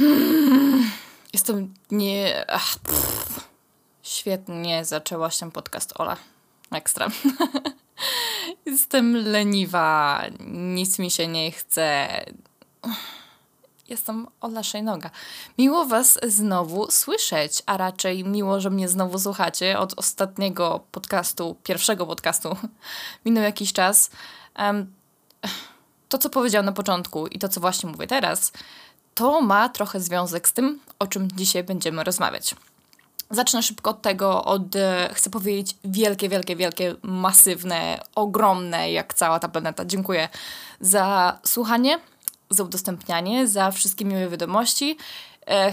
Jestem nie... Ach. Świetnie zaczęłaś ten podcast, Ola. Ekstra. Jestem leniwa, nic mi się nie chce. Jestem Ola Szejnoga. Miło Was znowu słyszeć, a raczej miło, że mnie znowu słuchacie. Od ostatniego podcastu, pierwszego podcastu minął jakiś czas. Um, to, co powiedziałam na początku i to, co właśnie mówię teraz, to ma trochę związek z tym, o czym dzisiaj będziemy rozmawiać. Zacznę szybko od tego, od, e, chcę powiedzieć, wielkie, wielkie, wielkie, masywne, ogromne, jak cała ta planeta. Dziękuję za słuchanie, za udostępnianie, za wszystkie miłe wiadomości. E,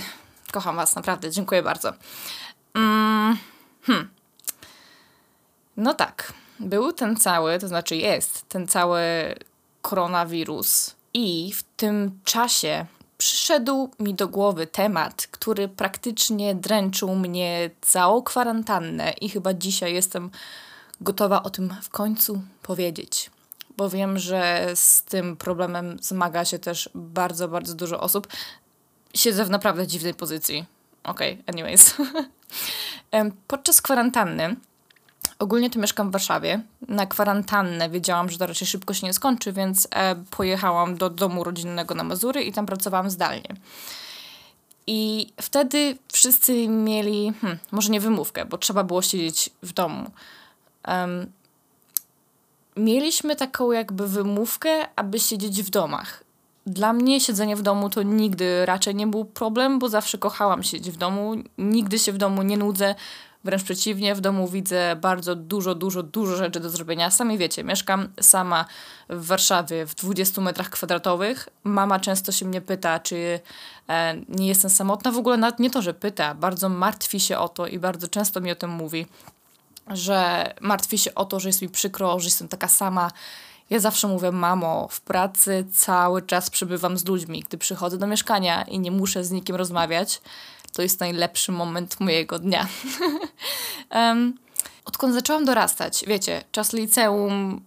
kocham Was, naprawdę, dziękuję bardzo. Mm, hmm. No tak, był ten cały, to znaczy jest ten cały koronawirus, i w tym czasie przyszedł mi do głowy temat, który praktycznie dręczył mnie całą kwarantannę i chyba dzisiaj jestem gotowa o tym w końcu powiedzieć. Bo wiem, że z tym problemem zmaga się też bardzo, bardzo dużo osób. Siedzę w naprawdę dziwnej pozycji. Okej, okay, anyways. Podczas kwarantanny Ogólnie to mieszkam w Warszawie. Na kwarantannę wiedziałam, że to raczej szybko się nie skończy, więc e, pojechałam do domu rodzinnego na Mazury i tam pracowałam zdalnie. I wtedy wszyscy mieli, hmm, może nie wymówkę, bo trzeba było siedzieć w domu. Um, mieliśmy taką jakby wymówkę, aby siedzieć w domach. Dla mnie siedzenie w domu to nigdy raczej nie był problem, bo zawsze kochałam siedzieć w domu. Nigdy się w domu nie nudzę. Wręcz przeciwnie, w domu widzę bardzo dużo, dużo, dużo rzeczy do zrobienia. Sami wiecie, mieszkam sama w Warszawie w 20 metrach kwadratowych. Mama często się mnie pyta, czy e, nie jestem samotna. W ogóle nawet nie to, że pyta, bardzo martwi się o to i bardzo często mi o tym mówi, że martwi się o to, że jest mi przykro, że jestem taka sama. Ja zawsze mówię, mamo, w pracy cały czas przebywam z ludźmi. Gdy przychodzę do mieszkania i nie muszę z nikim rozmawiać, to jest najlepszy moment mojego dnia. um, odkąd zaczęłam dorastać, wiecie, czas liceum,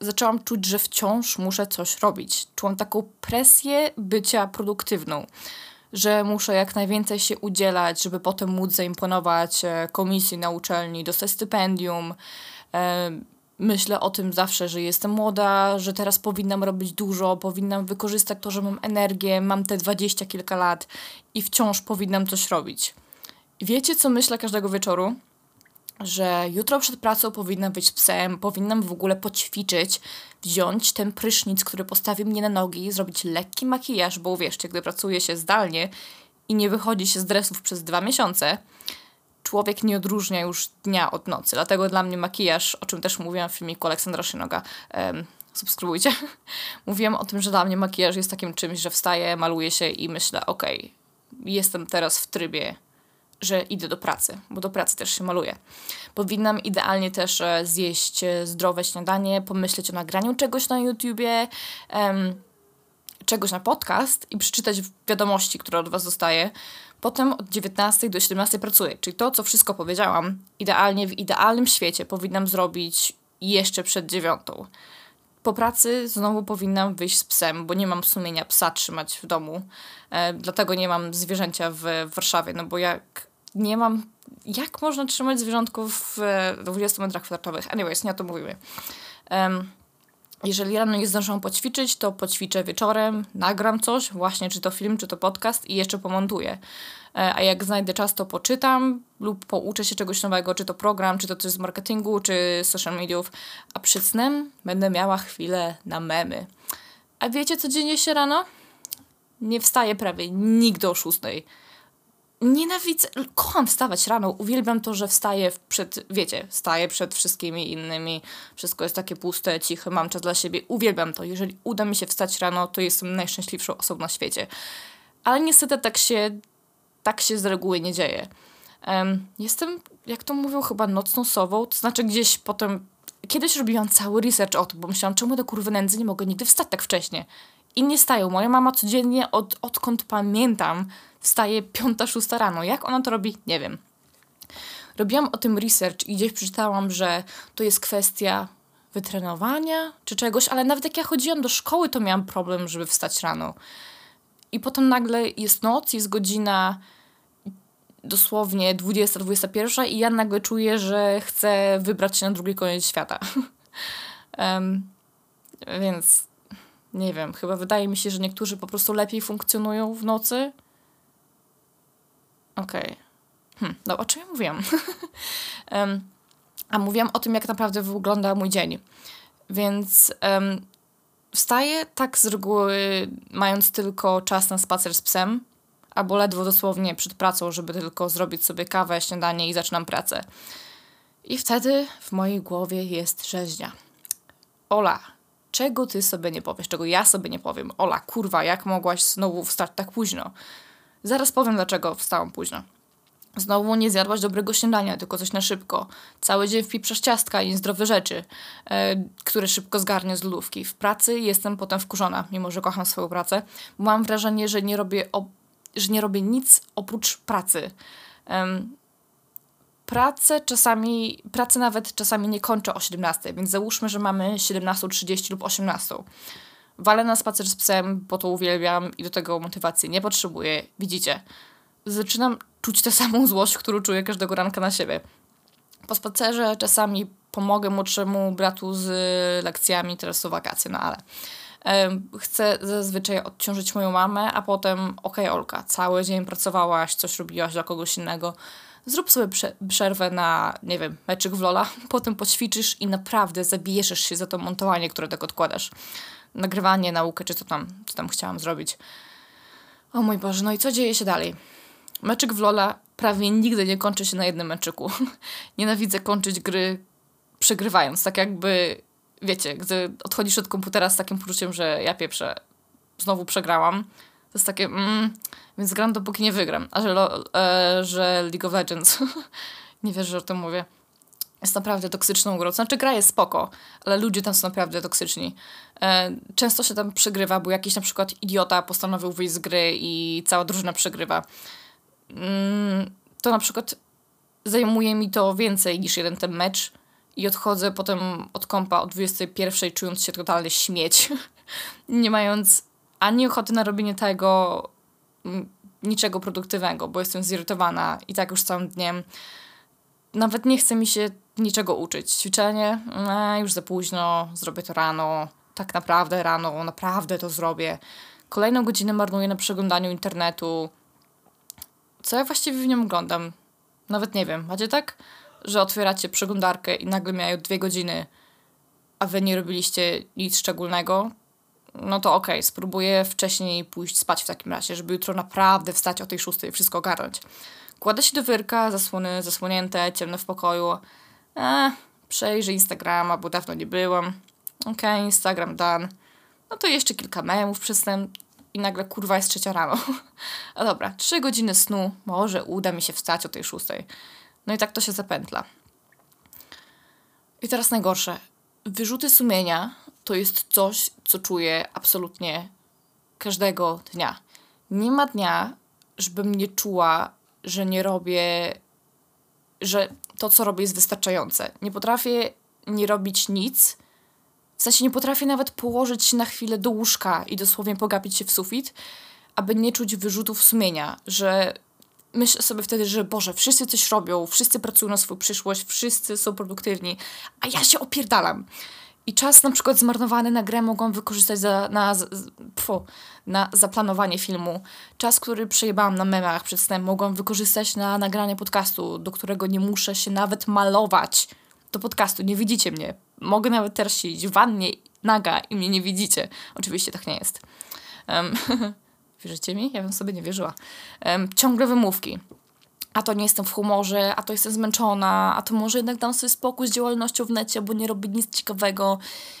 zaczęłam czuć, że wciąż muszę coś robić. Czułam taką presję bycia produktywną, że muszę jak najwięcej się udzielać, żeby potem móc zaimponować e, komisji na uczelni, dostać stypendium, myślę o tym zawsze, że jestem młoda, że teraz powinnam robić dużo, powinnam wykorzystać to, że mam energię, mam te dwadzieścia kilka lat i wciąż powinnam coś robić. Wiecie, co myślę każdego wieczoru? Że jutro przed pracą powinnam być psem, powinnam w ogóle poćwiczyć, wziąć ten prysznic, który postawi mnie na nogi, zrobić lekki makijaż, bo uwierzcie, gdy pracuję się zdalnie i nie wychodzi się z dresów przez dwa miesiące, człowiek nie odróżnia już dnia od nocy. Dlatego dla mnie makijaż, o czym też mówiłam w filmiku Aleksandra Szynoga, um, subskrybujcie. Mówiłam o tym, że dla mnie makijaż jest takim czymś, że wstaję, maluję się i myślę, okej, okay, jestem teraz w trybie, że idę do pracy, bo do pracy też się maluję. Powinnam idealnie też e, zjeść e, zdrowe śniadanie, pomyśleć o nagraniu czegoś na YouTubie, um, czegoś na podcast i przeczytać wiadomości, które od Was dostaję. Potem od 19 do 17 pracuję, czyli to, co wszystko powiedziałam, idealnie w idealnym świecie powinnam zrobić jeszcze przed dziewiątą. Po pracy znowu powinnam wyjść z psem, bo nie mam sumienia psa trzymać w domu. E, dlatego nie mam zwierzęcia w, w Warszawie, no bo jak nie mam. Jak można trzymać zwierzątków w 20 metrach kwadratowych? Anyways, nie o to mówimy. Um, jeżeli rano nie zdążę poćwiczyć, to poćwiczę wieczorem, nagram coś, właśnie czy to film, czy to podcast i jeszcze pomontuję. E, a jak znajdę czas, to poczytam lub pouczę się czegoś nowego, czy to program, czy to coś z marketingu, czy social mediów, a przed snem będę miała chwilę na memy. A wiecie, co dzieje się rano? Nie wstaję prawie nigdy o szóstej nienawidzę, kocham wstawać rano, uwielbiam to, że wstaję przed, wiecie, wstaję przed wszystkimi innymi, wszystko jest takie puste, ciche, mam czas dla siebie, uwielbiam to. Jeżeli uda mi się wstać rano, to jestem najszczęśliwszą osobą na świecie. Ale niestety tak się, tak się z reguły nie dzieje. Um, jestem, jak to mówią, chyba nocną sową, to znaczy gdzieś potem, kiedyś robiłam cały research o to, bo myślałam, czemu do kurwy nędzy nie mogę nigdy wstać tak wcześnie. I nie stają. Moja mama codziennie, od, odkąd pamiętam, wstaje piąta, szósta rano. Jak ona to robi? Nie wiem. Robiłam o tym research i gdzieś przeczytałam, że to jest kwestia wytrenowania czy czegoś, ale nawet jak ja chodziłam do szkoły, to miałam problem, żeby wstać rano. I potem nagle jest noc, jest godzina dosłownie 20-21 i ja nagle czuję, że chcę wybrać się na drugi koniec świata. um, więc nie wiem, chyba wydaje mi się, że niektórzy po prostu lepiej funkcjonują w nocy. Okej. Okay. Hm, no o czym ja mówiłam? um, a mówiłam o tym, jak naprawdę wygląda mój dzień. Więc um, wstaję tak z reguły, mając tylko czas na spacer z psem, albo ledwo dosłownie przed pracą, żeby tylko zrobić sobie kawę, śniadanie i zaczynam pracę. I wtedy w mojej głowie jest rzeźnia. Ola, czego ty sobie nie powiesz, czego ja sobie nie powiem? Ola, kurwa, jak mogłaś znowu wstać tak późno? Zaraz powiem, dlaczego wstałam późno. Znowu nie zjadłaś dobrego śniadania, tylko coś na szybko. Cały dzień wpiprzasz ciastka i niezdrowe rzeczy, e, które szybko zgarnię z lodówki. W pracy jestem potem wkurzona, mimo że kocham swoją pracę. Mam wrażenie, że nie robię, że nie robię nic oprócz pracy. Pracę czasami, pracę nawet czasami nie kończę o 17, więc załóżmy, że mamy 17.30 lub 18. Walę na spacer z psem, bo to uwielbiam i do tego motywacji nie potrzebuję. Widzicie, zaczynam czuć tę samą złość, którą czuję każdego ranka na siebie. Po spacerze czasami pomogę młodszemu bratu z lekcjami, teraz są wakacje, no ale chcę zazwyczaj odciążyć moją mamę, a potem okej okay, Olka, cały dzień pracowałaś, coś robiłaś dla kogoś innego, zrób sobie przerwę na, nie wiem, meczyk w Lola, potem poćwiczysz i naprawdę zabierzesz się za to montowanie, które tak odkładasz. Nagrywanie, naukę, czy co tam, co tam chciałam zrobić. O mój Boże, no i co dzieje się dalej? Meczyk w Lola prawie nigdy nie kończy się na jednym meczyku. Nienawidzę kończyć gry przegrywając, tak jakby, wiecie, gdy odchodzisz od komputera z takim poczuciem, że ja pieprzę, znowu przegrałam. To jest takie, mm, więc gram dopóki nie wygram. A że, e, że League of Legends, nie wierzę, że o tym mówię, jest naprawdę toksyczną grą. Znaczy gra jest spoko, ale ludzie tam są naprawdę toksyczni. E, często się tam przegrywa, bo jakiś na przykład idiota postanowił wyjść z gry i cała drużyna przegrywa. Mm, to na przykład zajmuje mi to więcej niż jeden ten mecz i odchodzę potem od kompa o 21 czując się totalnie śmieć. nie mając ani ochoty na robienie tego mm, niczego produktywnego, bo jestem zirytowana i tak już całym dniem. Nawet nie chce mi się niczego uczyć. Ćwiczenie, no, już za późno, zrobię to rano, tak naprawdę rano, naprawdę to zrobię. Kolejną godzinę marnuję na przeglądaniu internetu, co ja właściwie w nią oglądam? Nawet nie wiem. Macie tak, że otwieracie przeglądarkę i nagle miają dwie godziny, a wy nie robiliście nic szczególnego? No to okej, okay, spróbuję wcześniej pójść spać w takim razie, żeby jutro naprawdę wstać o tej szóstej i wszystko ogarnąć. Kładę się do wyrka, zasłony zasłonięte, ciemne w pokoju. Eee, przejrzę Instagrama, bo dawno nie byłam. Okej, okay, Instagram dan. No to jeszcze kilka memów przystęp i nagle kurwa jest trzecia rano. A dobra, trzy godziny snu, może uda mi się wstać o tej szóstej. No i tak to się zapętla. I teraz najgorsze. Wyrzuty sumienia to jest coś, co czuję absolutnie każdego dnia. Nie ma dnia, żebym nie czuła, że nie robię, że to, co robię, jest wystarczające. Nie potrafię nie robić nic, w sensie nie potrafię nawet położyć się na chwilę do łóżka i dosłownie pogapić się w sufit, aby nie czuć wyrzutów sumienia, że myślę sobie wtedy, że Boże, wszyscy coś robią, wszyscy pracują na swoją przyszłość, wszyscy są produktywni, a ja się opierdalam. I czas na przykład zmarnowany na grę mogą wykorzystać za, na, pfu, na zaplanowanie filmu. Czas, który przejebałam na memach przed snem, mogą wykorzystać na nagranie podcastu, do którego nie muszę się nawet malować do podcastu. Nie widzicie mnie. Mogę nawet teraz siedzieć w wannie naga i mnie nie widzicie. Oczywiście tak nie jest. Um, wierzycie mi? Ja bym sobie nie wierzyła. Um, ciągle wymówki. A to nie jestem w humorze, a to jestem zmęczona, a to może jednak dam sobie spokój z działalnością w necie, bo nie robię nic ciekawego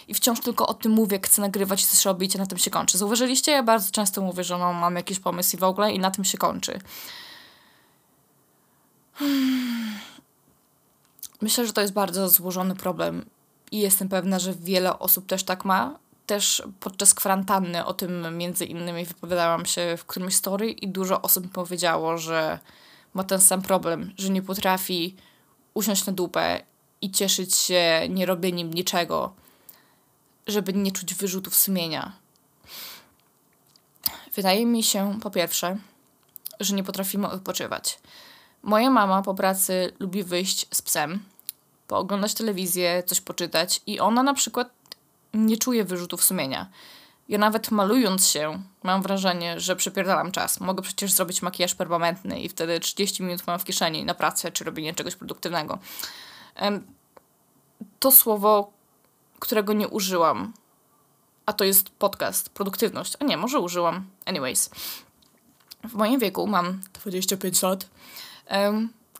i wciąż tylko o tym mówię, chcę nagrywać coś robić, a na tym się kończy. Zauważyliście? Ja bardzo często mówię, że no, mam jakiś pomysł i w ogóle i na tym się kończy. Hmm. Myślę, że to jest bardzo złożony problem i jestem pewna, że wiele osób też tak ma. Też podczas kwarantanny o tym między innymi wypowiadałam się w którymś story i dużo osób mi powiedziało, że ma ten sam problem, że nie potrafi usiąść na dupę i cieszyć się nierobieniem niczego, żeby nie czuć wyrzutów sumienia. Wydaje mi się, po pierwsze, że nie potrafimy odpoczywać. Moja mama po pracy lubi wyjść z psem, pooglądać telewizję, coś poczytać i ona na przykład nie czuje wyrzutów sumienia. Ja nawet malując się, mam wrażenie, że przepierdalam czas. Mogę przecież zrobić makijaż permanentny i wtedy 30 minut mam w kieszeni na pracę czy robienie czegoś produktywnego. To słowo, którego nie użyłam, a to jest podcast, produktywność. A nie, może użyłam. Anyways. W moim wieku mam 25 lat.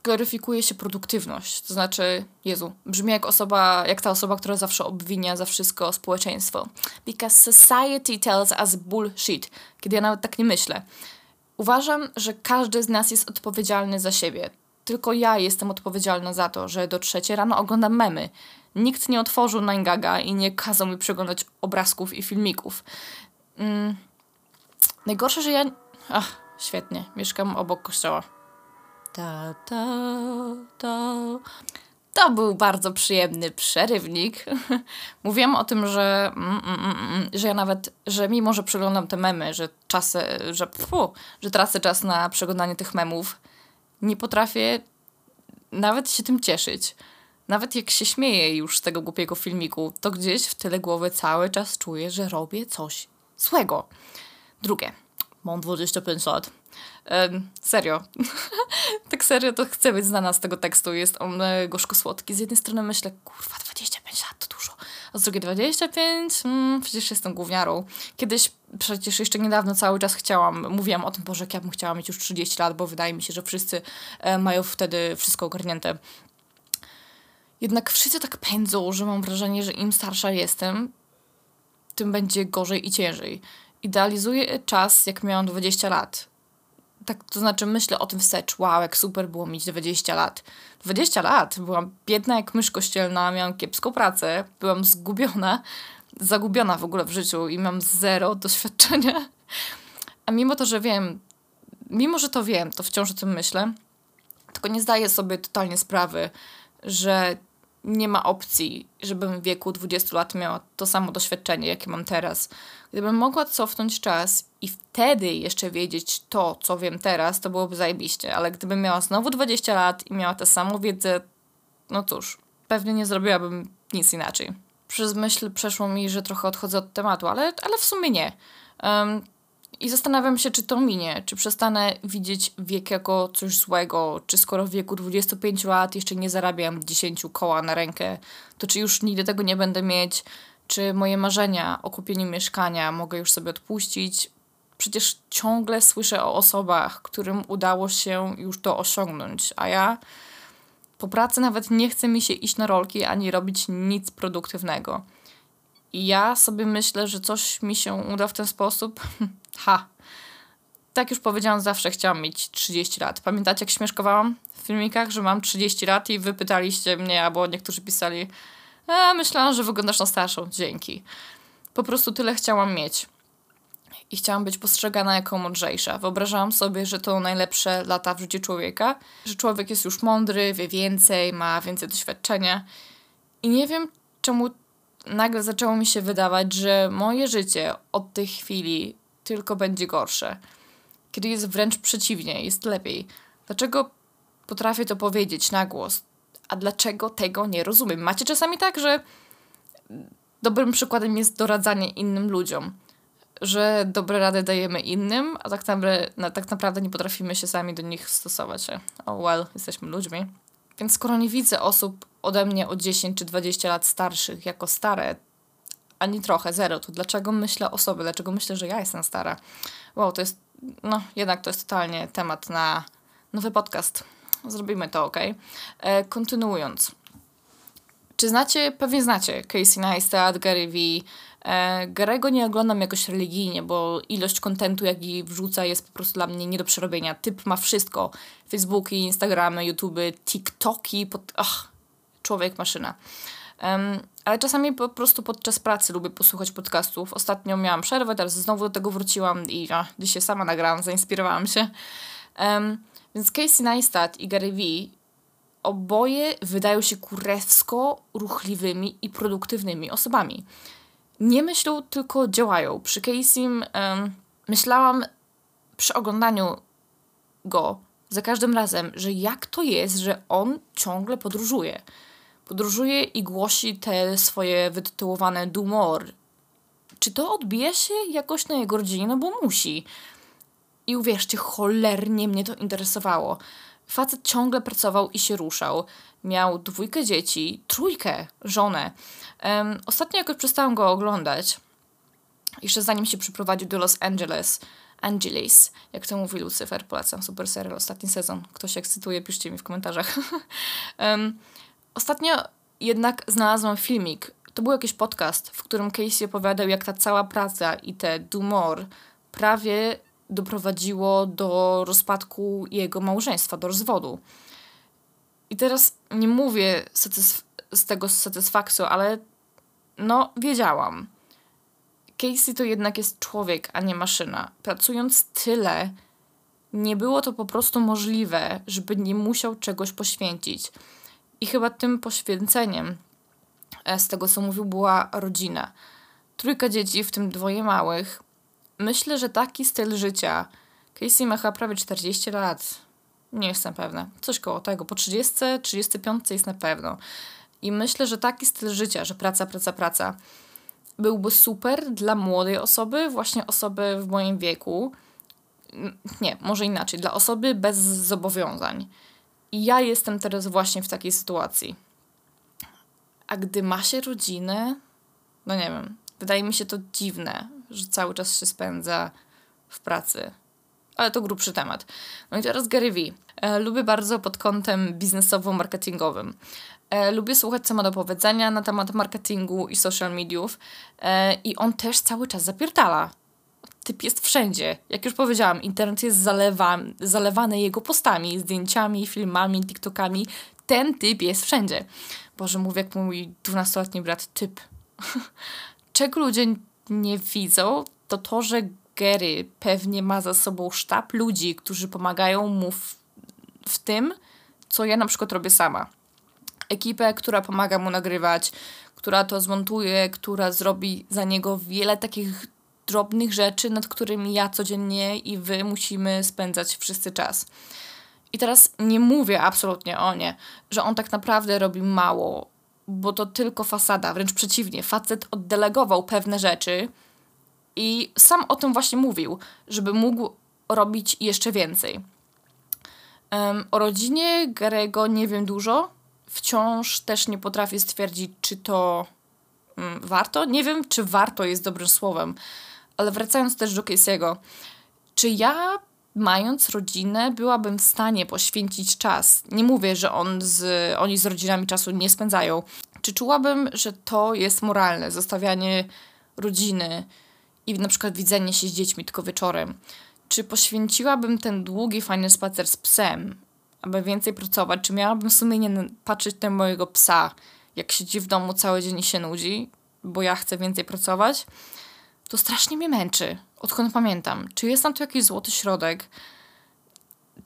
Gloryfikuje się produktywność. To znaczy, Jezu, brzmi jak osoba, jak ta osoba, która zawsze obwinia za wszystko społeczeństwo. Because society tells us bullshit. Kiedy ja nawet tak nie myślę. Uważam, że każdy z nas jest odpowiedzialny za siebie. Tylko ja jestem odpowiedzialna za to, że do trzeciej rano oglądam memy. Nikt nie otworzył Naingaga i nie kazał mi przeglądać obrazków i filmików. Mm. Najgorsze, że ja... Ach, świetnie. Mieszkam obok kościoła. Ta, ta, ta. To był bardzo przyjemny przerywnik. Mówiłam o tym, że, mm, mm, mm, że ja nawet, że mimo, że przeglądam te memy, że czasy, że, pfu, że tracę czas na przeglądanie tych memów, nie potrafię nawet się tym cieszyć. Nawet jak się śmieję już z tego głupiego filmiku, to gdzieś w tyle głowy cały czas czuję, że robię coś złego. Drugie. Mam 25 lat. Serio. tak serio to chcę być znana z tego tekstu. Jest on e, gorzko-słodki. Z jednej strony myślę, kurwa, 25 lat to dużo. A z drugiej 25? Mm, przecież jestem gówniarą. Kiedyś, przecież jeszcze niedawno cały czas chciałam, mówiłam o tym, Boże, jak ja bym chciała mieć już 30 lat, bo wydaje mi się, że wszyscy e, mają wtedy wszystko ogarnięte. Jednak wszyscy tak pędzą, że mam wrażenie, że im starsza jestem, tym będzie gorzej i ciężej. Idealizuję czas, jak miałam 20 lat tak, to znaczy myślę o tym wstecz, wow, jak super było mieć 20 lat. 20 lat, byłam biedna jak mysz kościelna, miałam kiepską pracę, byłam zgubiona, zagubiona w ogóle w życiu i mam zero doświadczenia. A mimo to, że wiem, mimo że to wiem, to wciąż o tym myślę, tylko nie zdaję sobie totalnie sprawy, że nie ma opcji, żebym w wieku 20 lat miała to samo doświadczenie, jakie mam teraz. Gdybym mogła cofnąć czas i wtedy jeszcze wiedzieć to, co wiem teraz, to byłoby zajebiście. Ale gdybym miała znowu 20 lat i miała tę samą wiedzę, no cóż, pewnie nie zrobiłabym nic inaczej. Przez myśl przeszło mi, że trochę odchodzę od tematu, ale, ale w sumie nie. Um, i zastanawiam się, czy to minie, czy przestanę widzieć wiek jako coś złego, czy skoro w wieku 25 lat jeszcze nie zarabiam 10 koła na rękę, to czy już nigdy tego nie będę mieć, czy moje marzenia o kupieniu mieszkania mogę już sobie odpuścić. Przecież ciągle słyszę o osobach, którym udało się już to osiągnąć, a ja po pracy nawet nie chce mi się iść na rolki ani robić nic produktywnego. I ja sobie myślę, że coś mi się uda w ten sposób. Ha! Tak już powiedziałam, zawsze chciałam mieć 30 lat. Pamiętacie, jak śmieszkowałam w filmikach, że mam 30 lat i wy pytaliście mnie, albo niektórzy pisali e, myślałam, że wyglądasz na starszą. Dzięki. Po prostu tyle chciałam mieć. I chciałam być postrzegana jako mądrzejsza. Wyobrażałam sobie, że to najlepsze lata w życiu człowieka, że człowiek jest już mądry, wie więcej, ma więcej doświadczenia. I nie wiem, czemu nagle zaczęło mi się wydawać, że moje życie od tej chwili tylko będzie gorsze. Kiedy jest wręcz przeciwnie, jest lepiej. Dlaczego potrafię to powiedzieć na głos? A dlaczego tego nie rozumiem? Macie czasami tak, że dobrym przykładem jest doradzanie innym ludziom. Że dobre rady dajemy innym, a tak, naprawdę, tak naprawdę nie potrafimy się sami do nich stosować. Oh well, jesteśmy ludźmi. Więc skoro nie widzę osób ode mnie o 10 czy 20 lat starszych jako stare, ani trochę, zero, to dlaczego myślę o sobie, dlaczego myślę, że ja jestem stara? Wow, to jest, no jednak to jest totalnie temat na nowy podcast. Zrobimy to, ok? E, kontynuując. Czy znacie, pewnie znacie Casey Neistat, Gary Vee. E, Gary'ego nie oglądam jakoś religijnie, bo ilość kontentu, jaki wrzuca, jest po prostu dla mnie nie do przerobienia. Typ ma wszystko. Facebooki, Instagramy, YouTube, TikToki. Pod... Ach, człowiek, maszyna. Ale czasami po prostu podczas pracy lubię posłuchać podcastów. Ostatnio miałam przerwę, teraz znowu do tego wróciłam i a, dzisiaj sama nagrałam, zainspirowałam się. Więc Casey Neistat i Gary Vee oboje wydają się kurewsko ruchliwymi i produktywnymi osobami. Nie myślą, tylko działają. Przy Caseym um, myślałam przy oglądaniu go za każdym razem, że jak to jest, że on ciągle podróżuje. Podróżuje i głosi te swoje wytytułowane dumor. Czy to odbija się jakoś na jego rodzinie? No bo musi. I uwierzcie, cholernie mnie to interesowało. Facet ciągle pracował i się ruszał. Miał dwójkę dzieci, trójkę, żonę. Um, ostatnio jakoś przestałam go oglądać. Jeszcze zanim się przyprowadził do Los Angeles. Angeles, jak to mówi Lucifer, polecam super serial, ostatni sezon. Ktoś ekscytuje, piszcie mi w komentarzach. um, ostatnio jednak znalazłam filmik. To był jakiś podcast, w którym Casey opowiadał, jak ta cała praca i te dumor prawie doprowadziło do rozpadku jego małżeństwa, do rozwodu. I teraz nie mówię z tego z satysfakcją, ale no, wiedziałam. Casey to jednak jest człowiek, a nie maszyna. Pracując tyle, nie było to po prostu możliwe, żeby nie musiał czegoś poświęcić. I chyba tym poświęceniem, e, z tego co mówił, była rodzina. Trójka dzieci, w tym dwoje małych. Myślę, że taki styl życia. Casey ma chyba prawie 40 lat. Nie jestem pewna. Coś koło tego. Po 30, 35 jest na pewno. I myślę, że taki styl życia, że praca, praca, praca, byłby super dla młodej osoby, właśnie osoby w moim wieku. Nie, może inaczej, dla osoby bez zobowiązań. I ja jestem teraz właśnie w takiej sytuacji. A gdy ma się rodzinę, no nie wiem, wydaje mi się to dziwne, że cały czas się spędza w pracy. Ale to grubszy temat. No i teraz Gary Vee. E, lubię bardzo pod kątem biznesowo-marketingowym. E, lubię słuchać, co ma do powiedzenia na temat marketingu i social mediów. E, I on też cały czas zapierdala. Typ jest wszędzie. Jak już powiedziałam, internet jest zalewa, zalewany jego postami, zdjęciami, filmami, TikTokami. Ten typ jest wszędzie. Boże, mówię jak mój 12-letni brat, typ. Czego ludzie nie widzą, to to, że Gary pewnie ma za sobą sztab ludzi, którzy pomagają mu w, w tym, co ja na przykład robię sama ekipę, która pomaga mu nagrywać, która to zmontuje, która zrobi za niego wiele takich drobnych rzeczy, nad którymi ja codziennie i wy musimy spędzać wszyscy czas. I teraz nie mówię absolutnie o nie, że on tak naprawdę robi mało, bo to tylko fasada, wręcz przeciwnie. Facet oddelegował pewne rzeczy i sam o tym właśnie mówił, żeby mógł robić jeszcze więcej. Um, o rodzinie Garego nie wiem dużo, wciąż też nie potrafię stwierdzić, czy to mm, warto. Nie wiem, czy warto jest dobrym słowem, ale wracając też do Casey'ego, czy ja mając rodzinę, byłabym w stanie poświęcić czas. Nie mówię, że on z, oni z rodzinami czasu nie spędzają. Czy czułabym, że to jest moralne, zostawianie rodziny i na przykład widzenie się z dziećmi tylko wieczorem? Czy poświęciłabym ten długi, fajny spacer z psem aby więcej pracować, czy miałabym sumienie patrzeć na mojego psa, jak siedzi w domu cały dzień i się nudzi, bo ja chcę więcej pracować, to strasznie mnie męczy, odkąd pamiętam. Czy jest tam tu jakiś złoty środek,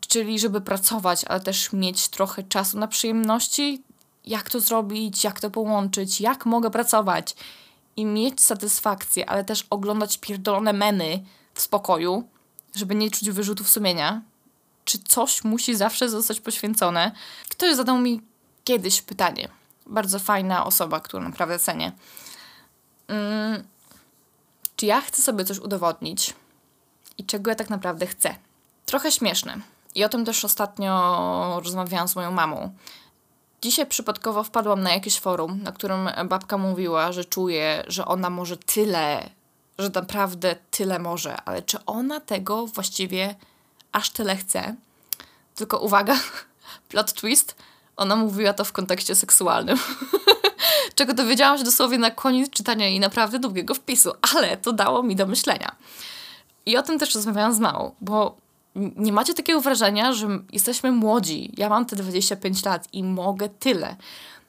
czyli żeby pracować, ale też mieć trochę czasu na przyjemności? Jak to zrobić, jak to połączyć, jak mogę pracować i mieć satysfakcję, ale też oglądać pierdolone memy w spokoju, żeby nie czuć wyrzutów sumienia, czy coś musi zawsze zostać poświęcone. Ktoś zadał mi kiedyś pytanie. Bardzo fajna osoba, którą naprawdę cenię. Hmm, czy ja chcę sobie coś udowodnić i czego ja tak naprawdę chcę? Trochę śmieszne. I o tym też ostatnio rozmawiałam z moją mamą. Dzisiaj przypadkowo wpadłam na jakieś forum, na którym babka mówiła, że czuje, że ona może tyle, że naprawdę tyle może, ale czy ona tego właściwie aż tyle chce. Tylko uwaga, plot twist, ona mówiła to w kontekście seksualnym. Czego dowiedziałam się dosłownie na koniec czytania jej naprawdę długiego wpisu, ale to dało mi do myślenia. I o tym też rozmawiałam z małą, bo nie macie takiego wrażenia, że jesteśmy młodzi. Ja mam te 25 lat i mogę tyle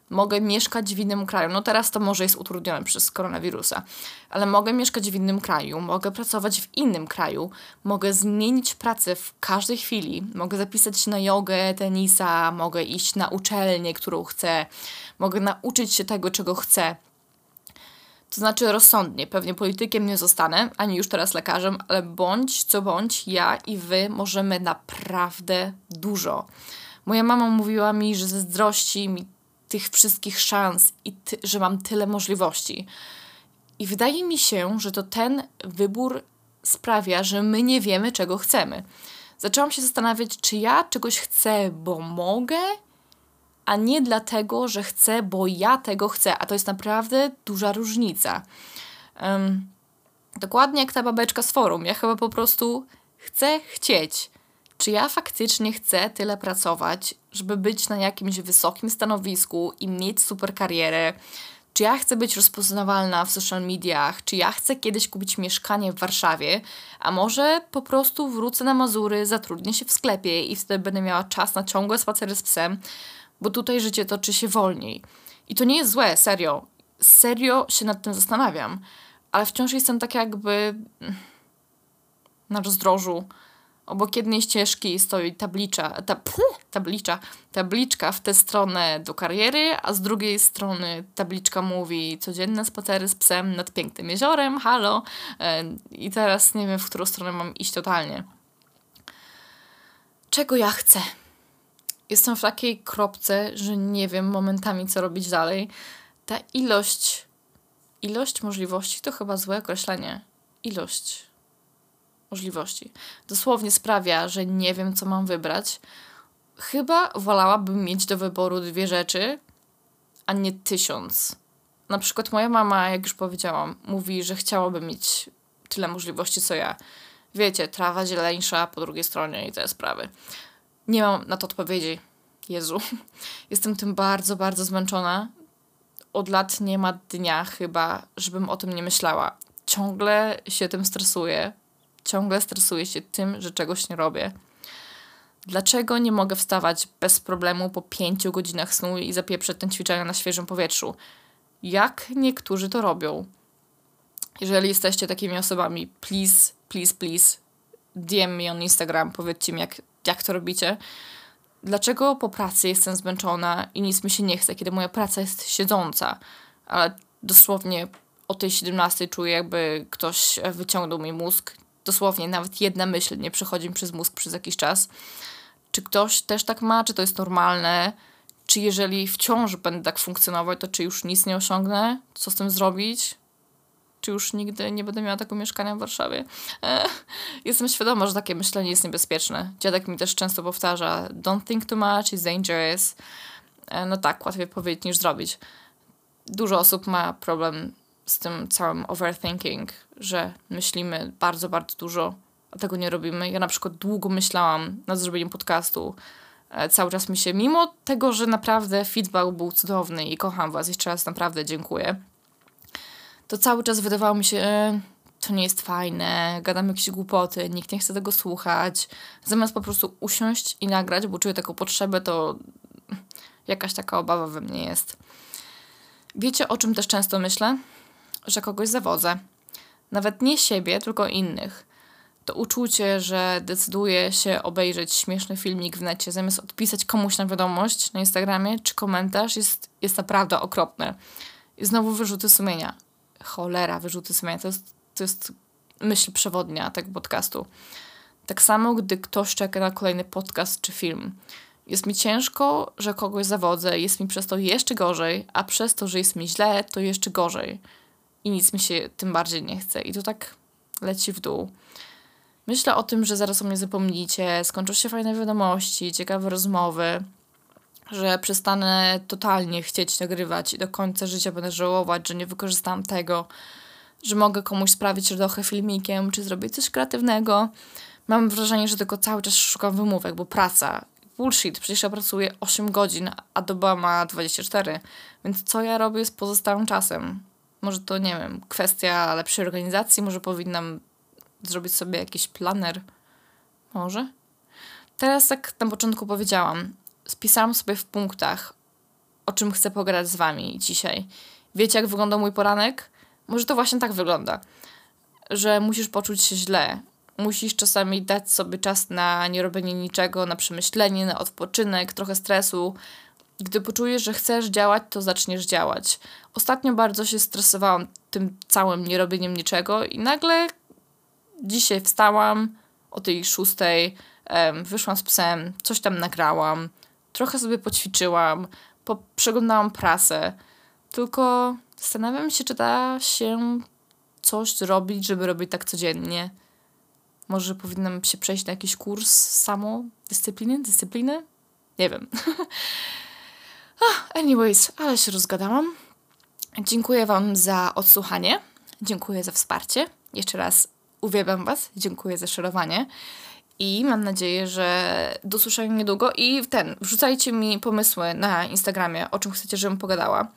mogę mieszkać w innym kraju. No teraz to może jest utrudnione przez koronawirusa, ale mogę mieszkać w innym kraju, mogę pracować w innym kraju, mogę zmienić pracę w każdej chwili, mogę zapisać się na jogę, tenisa, mogę iść na uczelnię, którą chcę, mogę nauczyć się tego, czego chcę. To znaczy rozsądnie, pewnie politykiem nie zostanę, ani już teraz lekarzem, ale bądź co bądź, ja i wy możemy naprawdę dużo. Moja mama mówiła mi, że zazdrości mi tych wszystkich szans i ty, że mam tyle możliwości. I wydaje mi się, że to ten wybór sprawia, że my nie wiemy, czego chcemy. Zaczęłam się zastanawiać, czy ja czegoś chcę, bo mogę, a nie dlatego, że chcę, bo ja tego chcę. A to jest naprawdę duża różnica. Um, dokładnie jak ta babeczka z forum. Ja chyba po prostu chcę chcieć. Czy ja faktycznie chcę tyle pracować, żeby być na jakimś wysokim stanowisku i mieć super karierę? Czy ja chcę być rozpoznawalna w social mediach? Czy ja chcę kiedyś kupić mieszkanie w Warszawie? A może po prostu wrócę na Mazury, zatrudnię się w sklepie i wtedy będę miała czas na ciągłe spacery z psem, bo tutaj życie toczy się wolniej. I to nie jest złe, serio. Serio się nad tym zastanawiam. Ale wciąż jestem tak jakby na rozdrożu Obok jednej ścieżki stoi tablicza, ta, pff, tablicza, tabliczka w tę stronę do kariery, a z drugiej strony tabliczka mówi codzienne spacery z psem nad pięknym jeziorem, halo. E, I teraz nie wiem, w którą stronę mam iść totalnie. Czego ja chcę? Jestem w takiej kropce, że nie wiem momentami, co robić dalej. Ta ilość, ilość możliwości to chyba złe określenie. Ilość możliwości. Dosłownie sprawia, że nie wiem, co mam wybrać. Chyba wolałabym mieć do wyboru dwie rzeczy, a nie tysiąc. Na przykład moja mama, jak już powiedziałam, mówi, że chciałaby mieć tyle możliwości, co ja. Wiecie, trawa zieleńsza po drugiej stronie i te sprawy. Nie mam na to odpowiedzi. Jezu. Jestem tym bardzo, bardzo zmęczona. Od lat nie ma dnia chyba, żebym o tym nie myślała. Ciągle się tym stresuję ciągle stresuję się tym, że czegoś nie robię. Dlaczego nie mogę wstawać bez problemu po pięciu godzinach snu i zapieprzeć ten ćwiczenia na świeżym powietrzu? Jak niektórzy to robią? Jeżeli jesteście takimi osobami, please, please, please, DM mi on Instagram, powiedzcie mi, jak, jak to robicie. Dlaczego po pracy jestem zmęczona i nic mi się nie chce, kiedy moja praca jest siedząca, ale dosłownie o tej 17 czuję, jakby ktoś wyciągnął mi mózg, dosłownie nawet jedna myśl nie przechodzi mi przez mózg przez jakiś czas. Czy ktoś też tak ma, czy to jest normalne? Czy jeżeli wciąż będę tak funkcjonować, to czy już nic nie osiągnę? Co z tym zrobić? Czy już nigdy nie będę miała takiego mieszkania w Warszawie? E, jestem świadoma, że takie myślenie jest niebezpieczne. Dziadek mi też często powtarza: Don't think too much, it's dangerous. E, no tak, łatwiej powiedzieć niż zrobić. Dużo osób ma problem z tym całym overthinking, że myślimy bardzo, bardzo dużo, a tego nie robimy. Ja na przykład długo myślałam nad zrobieniem podcastu. E, cały czas mi się, mimo tego, że naprawdę feedback był cudowny i kocham Was, jeszcze raz naprawdę dziękuję, to cały czas wydawało mi się, e, to nie jest fajne, gadam jakieś głupoty, nikt nie chce tego słuchać. Zamiast po prostu usiąść i nagrać, bo czuję taką potrzebę, to jakaś taka obawa we mnie jest. Wiecie, o czym też często myślę? Że kogoś zawodzę. Nawet nie siebie, tylko innych. To uczucie, że decyduje się obejrzeć śmieszny filmik w necie, zamiast odpisać komuś na wiadomość na Instagramie czy komentarz, jest, jest naprawdę okropne. I znowu wyrzuty sumienia. Cholera, wyrzuty sumienia. To jest, to jest myśl przewodnia tego podcastu. Tak samo, gdy ktoś czeka na kolejny podcast czy film. Jest mi ciężko, że kogoś zawodzę, jest mi przez to jeszcze gorzej, a przez to, że jest mi źle, to jeszcze gorzej i nic mi się tym bardziej nie chce. I to tak leci w dół. Myślę o tym, że zaraz o mnie zapomnicie, skończą się fajne wiadomości, ciekawe rozmowy, że przestanę totalnie chcieć nagrywać i do końca życia będę żałować, że nie wykorzystałam tego, że mogę komuś sprawić radochę filmikiem, czy zrobić coś kreatywnego. Mam wrażenie, że tylko cały czas szukam wymówek, bo praca, bullshit, przecież ja pracuję 8 godzin, a doba ma 24, więc co ja robię z pozostałym czasem? Może to, nie wiem, kwestia lepszej organizacji, może powinnam zrobić sobie jakiś planer. Może? Teraz, jak na początku powiedziałam, spisałam sobie w punktach, o czym chcę pogadać z wami dzisiaj. Wiecie, jak wygląda mój poranek? Może to właśnie tak wygląda, że musisz poczuć się źle. Musisz czasami dać sobie czas na nierobienie niczego, na przemyślenie, na odpoczynek, trochę stresu, Gdy poczujesz, że chcesz działać, to zaczniesz działać. Ostatnio bardzo się stresowałam tym całym nierobieniem niczego i nagle dzisiaj wstałam o tej szóstej, wyszłam z psem, coś tam nagrałam, trochę sobie poćwiczyłam, po, przeglądałam prasę. Tylko zastanawiam się, czy da się coś zrobić, żeby robić tak codziennie. Może powinnam się przejść na jakiś kurs samodyscypliny, dyscypliny? Nie wiem. Anyways, ale się rozgadałam. Dziękuję Wam za odsłuchanie. Dziękuję za wsparcie. Jeszcze raz uwielbiam Was. Dziękuję za szerowanie. I mam nadzieję, że do usłyszenia niedługo. I ten, wrzucajcie mi pomysły na Instagramie, o czym chcecie, żebym pogadała.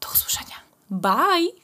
Do usłyszenia. Bye!